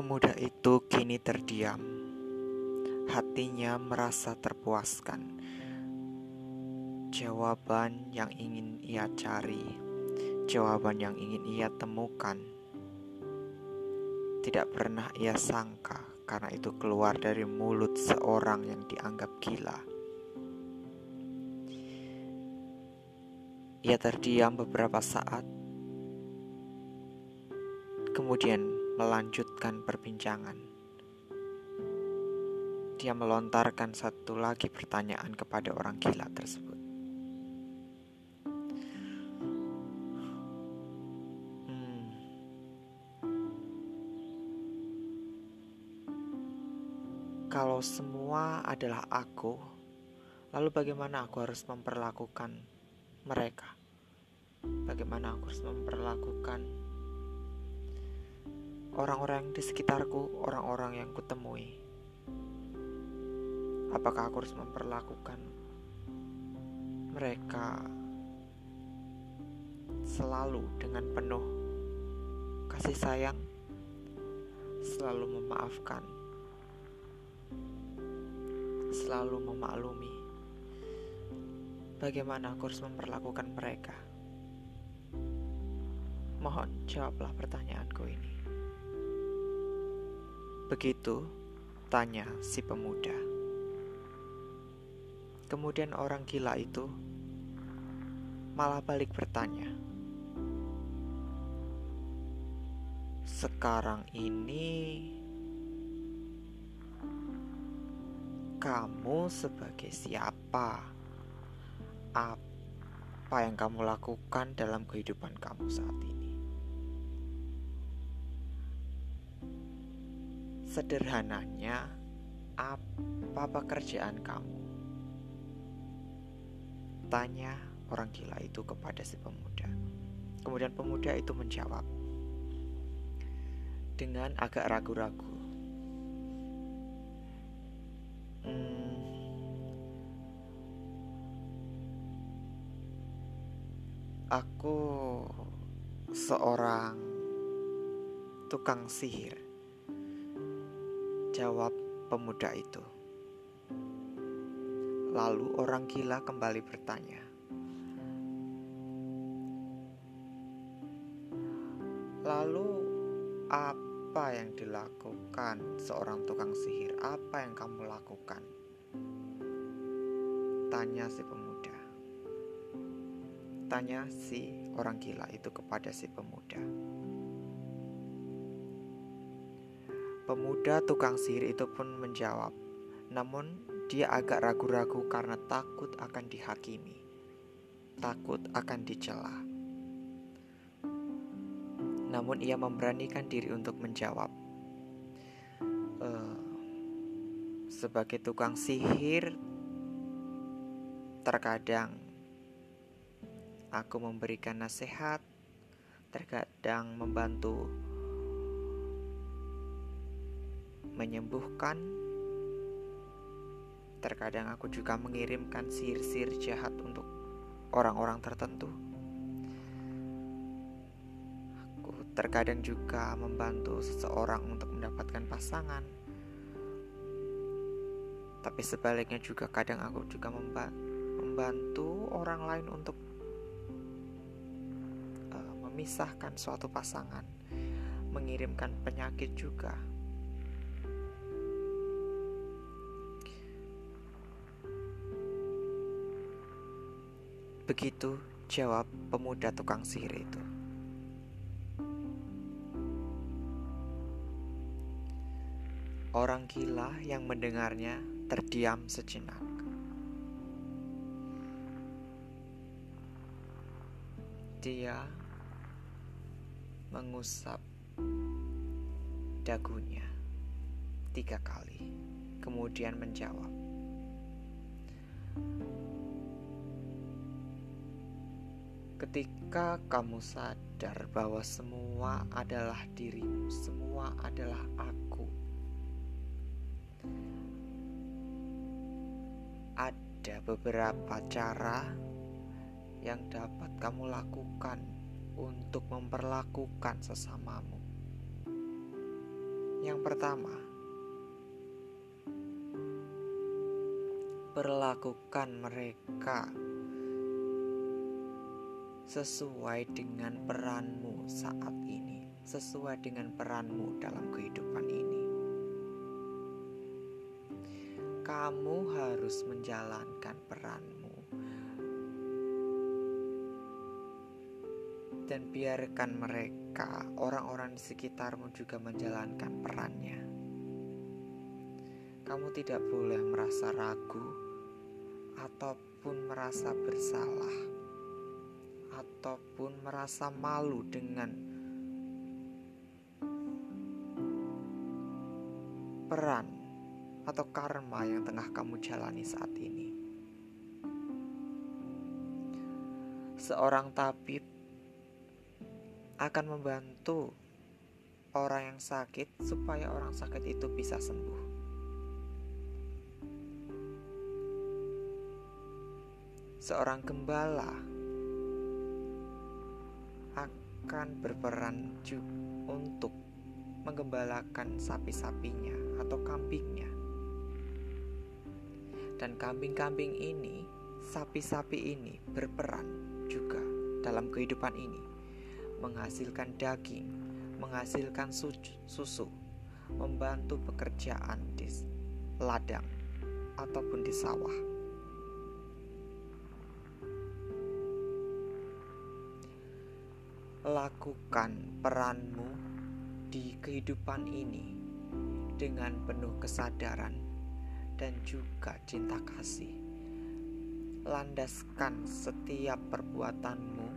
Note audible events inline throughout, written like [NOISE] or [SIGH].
Pemuda itu kini terdiam. Hatinya merasa terpuaskan. Jawaban yang ingin ia cari, jawaban yang ingin ia temukan, tidak pernah ia sangka karena itu keluar dari mulut seorang yang dianggap gila. Ia terdiam beberapa saat, kemudian melanjutkan perbincangan. Dia melontarkan satu lagi pertanyaan kepada orang gila tersebut. Hmm. Kalau semua adalah aku, lalu bagaimana aku harus memperlakukan mereka? Bagaimana aku harus memperlakukan orang-orang di sekitarku, orang-orang yang kutemui. Apakah aku harus memperlakukan mereka selalu dengan penuh kasih sayang, selalu memaafkan, selalu memaklumi? Bagaimana aku harus memperlakukan mereka? Mohon jawablah pertanyaanku ini. Begitu tanya si pemuda. Kemudian orang gila itu malah balik bertanya. Sekarang ini kamu sebagai siapa? Apa yang kamu lakukan dalam kehidupan kamu saat ini? Sederhananya, apa pekerjaan kamu? Tanya orang gila itu kepada si pemuda. Kemudian pemuda itu menjawab dengan agak ragu-ragu. Hmm, aku seorang tukang sihir Jawab pemuda itu. Lalu orang gila kembali bertanya, "Lalu apa yang dilakukan seorang tukang sihir? Apa yang kamu lakukan?" Tanya si pemuda. Tanya si orang gila itu kepada si pemuda. Pemuda tukang sihir itu pun menjawab, namun dia agak ragu-ragu karena takut akan dihakimi, takut akan dicela. Namun ia memberanikan diri untuk menjawab, e, sebagai tukang sihir, terkadang aku memberikan nasihat, terkadang membantu menyembuhkan. Terkadang aku juga mengirimkan sihir-sihir jahat untuk orang-orang tertentu. Aku terkadang juga membantu seseorang untuk mendapatkan pasangan. Tapi sebaliknya juga kadang aku juga membantu orang lain untuk uh, memisahkan suatu pasangan, mengirimkan penyakit juga. Begitu jawab pemuda tukang sihir itu. Orang gila yang mendengarnya terdiam sejenak. Dia mengusap dagunya tiga kali, kemudian menjawab, Ketika kamu sadar bahwa semua adalah dirimu, semua adalah aku, ada beberapa cara yang dapat kamu lakukan untuk memperlakukan sesamamu. Yang pertama, perlakukan mereka sesuai dengan peranmu saat ini, sesuai dengan peranmu dalam kehidupan ini. Kamu harus menjalankan peranmu, dan biarkan mereka, orang-orang di sekitarmu, juga menjalankan perannya. Kamu tidak boleh merasa ragu ataupun merasa bersalah ataupun merasa malu dengan peran atau karma yang tengah kamu jalani saat ini. Seorang tabib akan membantu orang yang sakit supaya orang sakit itu bisa sembuh. seorang gembala akan berperan untuk menggembalakan sapi-sapinya atau kambingnya. Dan kambing-kambing ini, sapi-sapi ini berperan juga dalam kehidupan ini, menghasilkan daging, menghasilkan susu, membantu pekerjaan di ladang ataupun di sawah. Lakukan peranmu di kehidupan ini dengan penuh kesadaran dan juga cinta kasih. Landaskan setiap perbuatanmu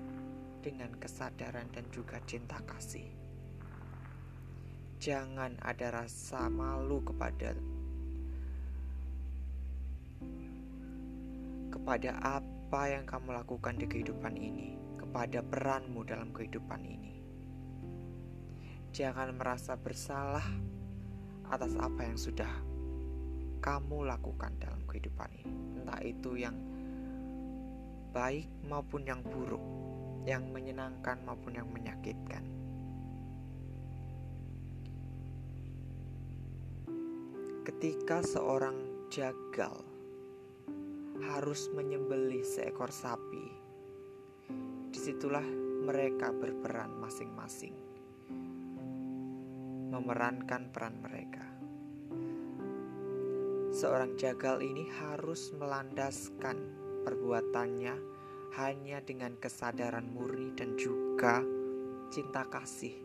dengan kesadaran dan juga cinta kasih. Jangan ada rasa malu kepada kepada apa yang kamu lakukan di kehidupan ini pada peranmu dalam kehidupan ini. Jangan merasa bersalah atas apa yang sudah kamu lakukan dalam kehidupan ini, entah itu yang baik maupun yang buruk, yang menyenangkan maupun yang menyakitkan. Ketika seorang jagal harus menyembelih seekor sapi di situlah mereka berperan masing-masing, memerankan peran mereka. Seorang jagal ini harus melandaskan perbuatannya hanya dengan kesadaran murni dan juga cinta kasih.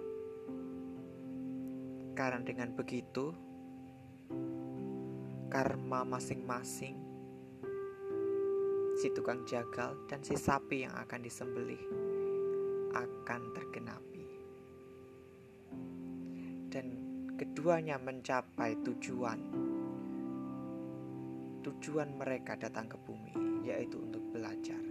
Karena dengan begitu, karma masing-masing si tukang jagal dan si sapi yang akan disembelih akan tergenapi. Dan keduanya mencapai tujuan. Tujuan mereka datang ke bumi, yaitu untuk belajar.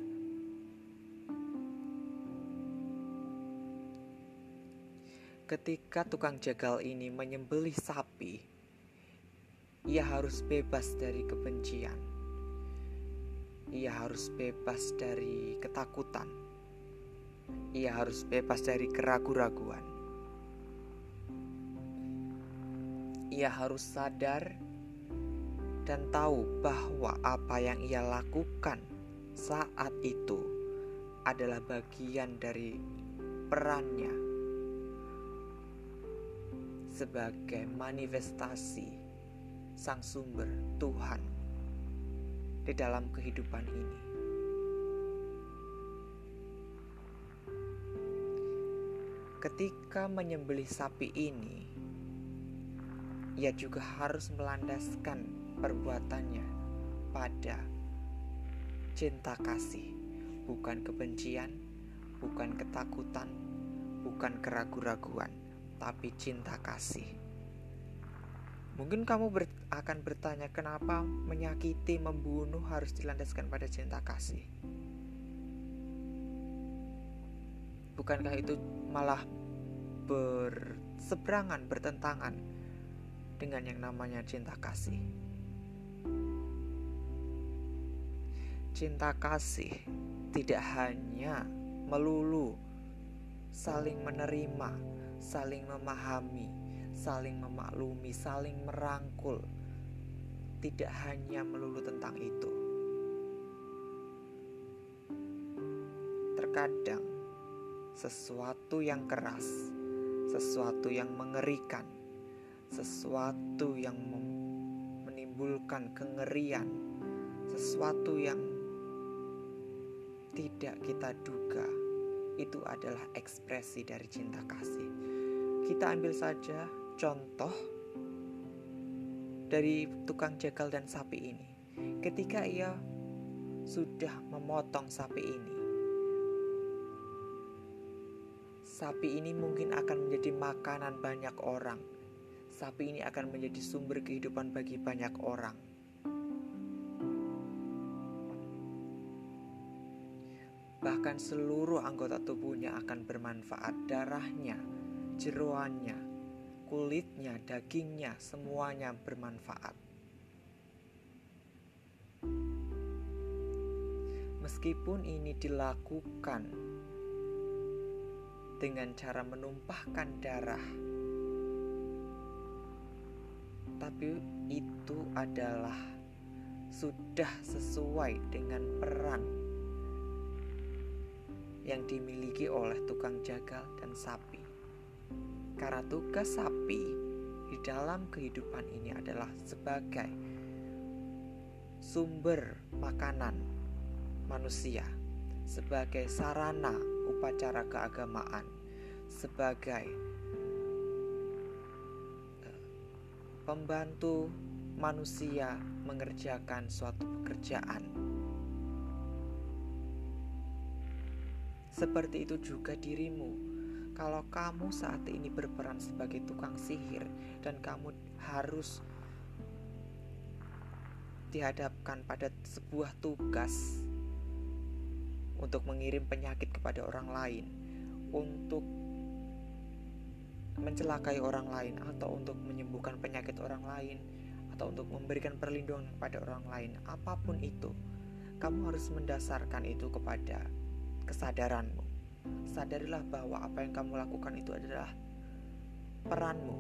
Ketika tukang jagal ini menyembelih sapi, ia harus bebas dari kebencian ia harus bebas dari ketakutan. Ia harus bebas dari keraguan-raguan. Ia harus sadar dan tahu bahwa apa yang ia lakukan saat itu adalah bagian dari perannya sebagai manifestasi Sang Sumber Tuhan di dalam kehidupan ini. Ketika menyembelih sapi ini, ia juga harus melandaskan perbuatannya pada cinta kasih, bukan kebencian, bukan ketakutan, bukan keraguan-raguan, tapi cinta kasih. Mungkin kamu ber akan bertanya kenapa menyakiti, membunuh harus dilandaskan pada cinta kasih. Bukankah itu malah berseberangan, bertentangan dengan yang namanya cinta kasih? Cinta kasih tidak hanya melulu saling menerima, saling memahami, saling memaklumi, saling merangkul. Tidak hanya melulu tentang itu. Terkadang sesuatu yang keras, sesuatu yang mengerikan, sesuatu yang menimbulkan kengerian, sesuatu yang tidak kita duga itu adalah ekspresi dari cinta kasih. Kita ambil saja contoh dari tukang jagal dan sapi ini. Ketika ia sudah memotong sapi ini, sapi ini mungkin akan menjadi makanan banyak orang. Sapi ini akan menjadi sumber kehidupan bagi banyak orang. bahkan seluruh anggota tubuhnya akan bermanfaat. Darahnya, jeroannya, kulitnya, dagingnya, semuanya bermanfaat. Meskipun ini dilakukan dengan cara menumpahkan darah, tapi itu adalah sudah sesuai dengan peran yang dimiliki oleh tukang jagal dan sapi. Karena tugas sapi di dalam kehidupan ini adalah sebagai sumber makanan manusia, sebagai sarana upacara keagamaan, sebagai eh, pembantu manusia mengerjakan suatu pekerjaan Seperti itu juga dirimu. Kalau kamu saat ini berperan sebagai tukang sihir dan kamu harus dihadapkan pada sebuah tugas untuk mengirim penyakit kepada orang lain, untuk mencelakai orang lain, atau untuk menyembuhkan penyakit orang lain, atau untuk memberikan perlindungan kepada orang lain, apa pun itu, kamu harus mendasarkan itu kepada kesadaranmu. Sadarilah bahwa apa yang kamu lakukan itu adalah peranmu,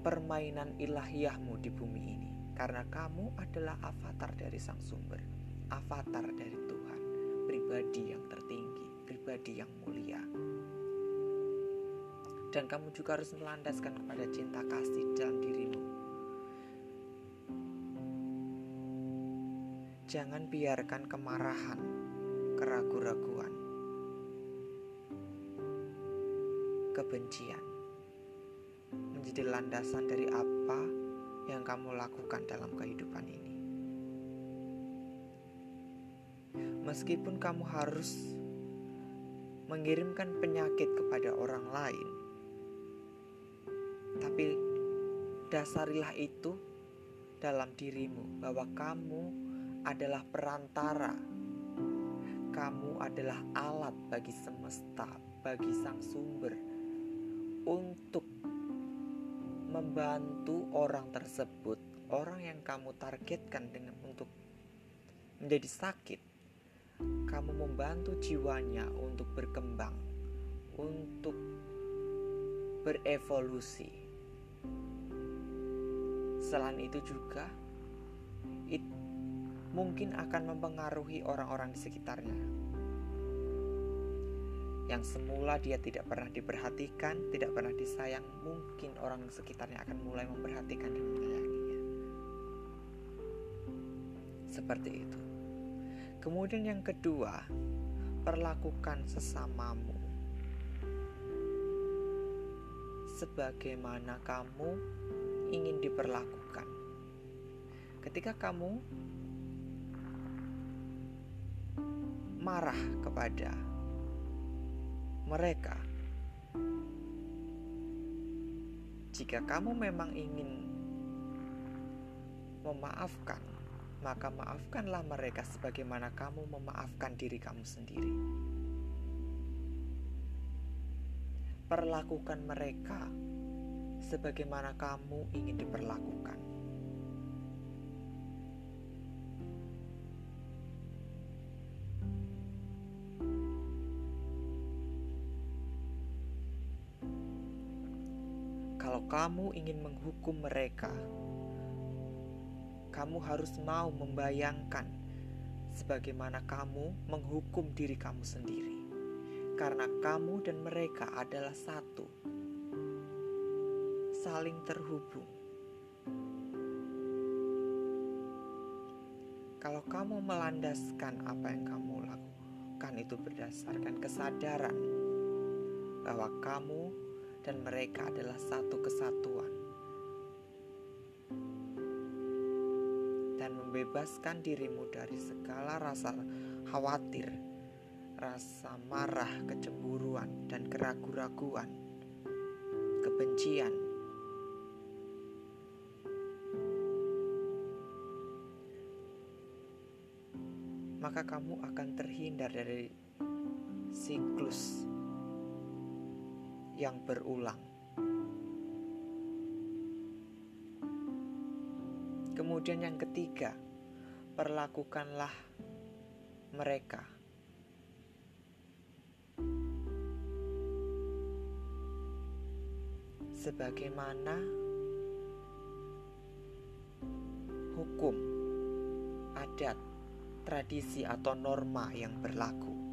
permainan ilahiyahmu di bumi ini. Karena kamu adalah avatar dari sang sumber, avatar dari Tuhan, pribadi yang tertinggi, pribadi yang mulia. Dan kamu juga harus melandaskan kepada cinta kasih dalam dirimu. Jangan biarkan kemarahan keraguan-raguan, kebencian menjadi landasan dari apa yang kamu lakukan dalam kehidupan ini. Meskipun kamu harus mengirimkan penyakit kepada orang lain, tapi dasarilah itu dalam dirimu bahwa kamu adalah perantara kamu adalah alat bagi semesta, bagi sang sumber untuk membantu orang tersebut, orang yang kamu targetkan dengan untuk menjadi sakit. Kamu membantu jiwanya untuk berkembang, untuk berevolusi. Selain itu juga mungkin akan mempengaruhi orang-orang di sekitarnya. Yang semula dia tidak pernah diperhatikan, tidak pernah disayang, mungkin orang sekitarnya akan mulai memperhatikan dan menyayanginya. Seperti itu. Kemudian yang kedua, perlakukan sesamamu sebagaimana kamu ingin diperlakukan. Ketika kamu marah kepada mereka. Jika kamu memang ingin memaafkan, maka maafkanlah mereka sebagaimana kamu memaafkan diri kamu sendiri. Perlakukan mereka sebagaimana kamu ingin diperlakukan. Kamu ingin menghukum mereka, kamu harus mau membayangkan sebagaimana kamu menghukum diri kamu sendiri, karena kamu dan mereka adalah satu, saling terhubung. Kalau kamu melandaskan apa yang kamu lakukan itu berdasarkan kesadaran bahwa kamu dan mereka adalah satu kesatuan. Dan membebaskan dirimu dari segala rasa khawatir, rasa marah, kecemburuan, dan keraguan-raguan, kebencian, maka kamu akan terhindar dari siklus yang berulang. Kemudian, yang ketiga, perlakukanlah mereka sebagaimana hukum adat tradisi atau norma yang berlaku.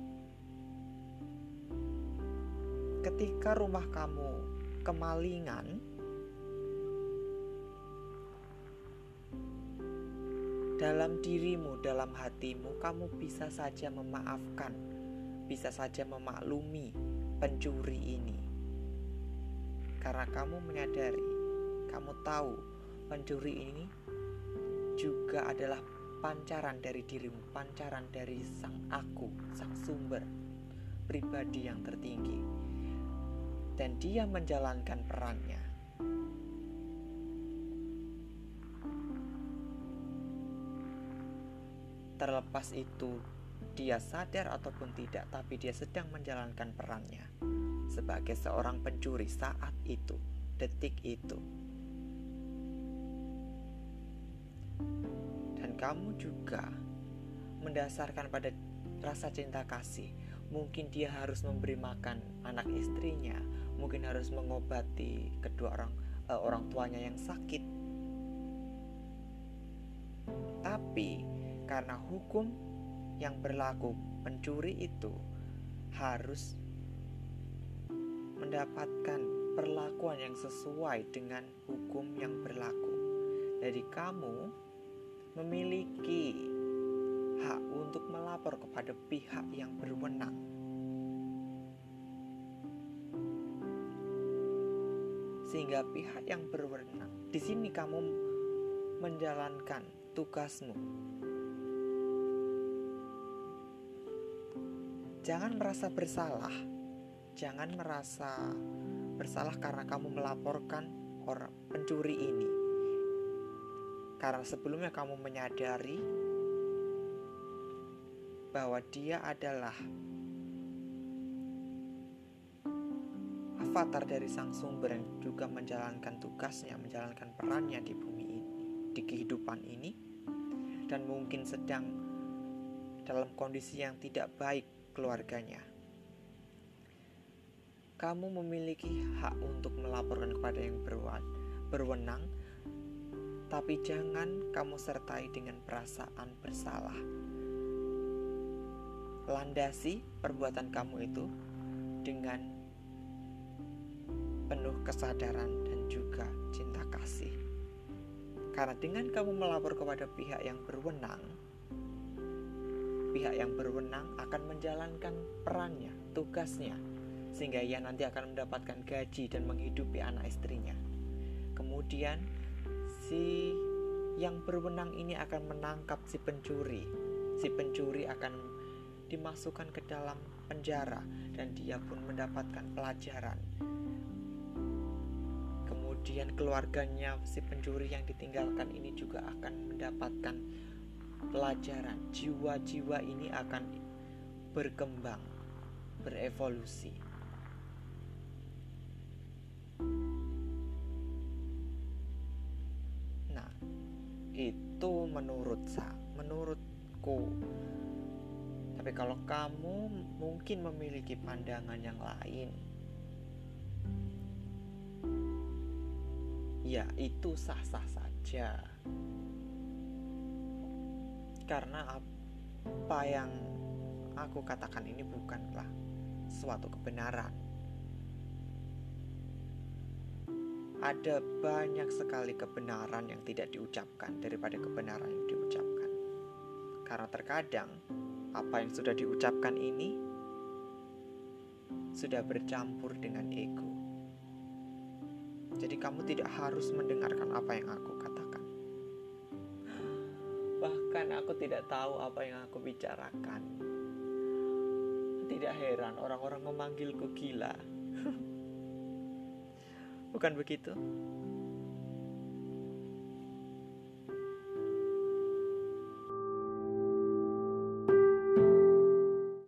Ketika rumah kamu kemalingan, dalam dirimu, dalam hatimu, kamu bisa saja memaafkan, bisa saja memaklumi pencuri ini, karena kamu menyadari, kamu tahu pencuri ini juga adalah pancaran dari dirimu, pancaran dari sang aku, sang sumber pribadi yang tertinggi. Dan dia menjalankan perannya. Terlepas itu dia sadar ataupun tidak, tapi dia sedang menjalankan perannya sebagai seorang pencuri saat itu, detik itu. kamu juga mendasarkan pada rasa cinta kasih. Mungkin dia harus memberi makan anak istrinya, mungkin harus mengobati kedua orang uh, orang tuanya yang sakit. Tapi karena hukum yang berlaku pencuri itu harus mendapatkan perlakuan yang sesuai dengan hukum yang berlaku. Jadi kamu memiliki hak untuk melapor kepada pihak yang berwenang. Sehingga pihak yang berwenang, di sini kamu menjalankan tugasmu. Jangan merasa bersalah. Jangan merasa bersalah karena kamu melaporkan orang pencuri ini karena sebelumnya kamu menyadari bahwa dia adalah avatar dari sang sumber yang juga menjalankan tugasnya, menjalankan perannya di bumi ini, di kehidupan ini, dan mungkin sedang dalam kondisi yang tidak baik keluarganya. Kamu memiliki hak untuk melaporkan kepada yang berwenang tapi jangan kamu sertai dengan perasaan bersalah. Landasi perbuatan kamu itu dengan penuh kesadaran dan juga cinta kasih. Karena dengan kamu melapor kepada pihak yang berwenang, pihak yang berwenang akan menjalankan perannya, tugasnya, sehingga ia nanti akan mendapatkan gaji dan menghidupi anak istrinya. Kemudian si yang berwenang ini akan menangkap si pencuri. Si pencuri akan dimasukkan ke dalam penjara dan dia pun mendapatkan pelajaran. Kemudian keluarganya si pencuri yang ditinggalkan ini juga akan mendapatkan pelajaran. Jiwa-jiwa ini akan berkembang, berevolusi. itu menurut sa menurutku tapi kalau kamu mungkin memiliki pandangan yang lain ya itu sah-sah saja. Karena apa yang aku katakan ini bukanlah suatu kebenaran. Ada banyak sekali kebenaran yang tidak diucapkan daripada kebenaran yang diucapkan. Karena terkadang apa yang sudah diucapkan ini sudah bercampur dengan ego. Jadi kamu tidak harus mendengarkan apa yang aku katakan. Bahkan aku tidak tahu apa yang aku bicarakan. Tidak heran orang-orang memanggilku gila. [LAUGHS] Bukan begitu?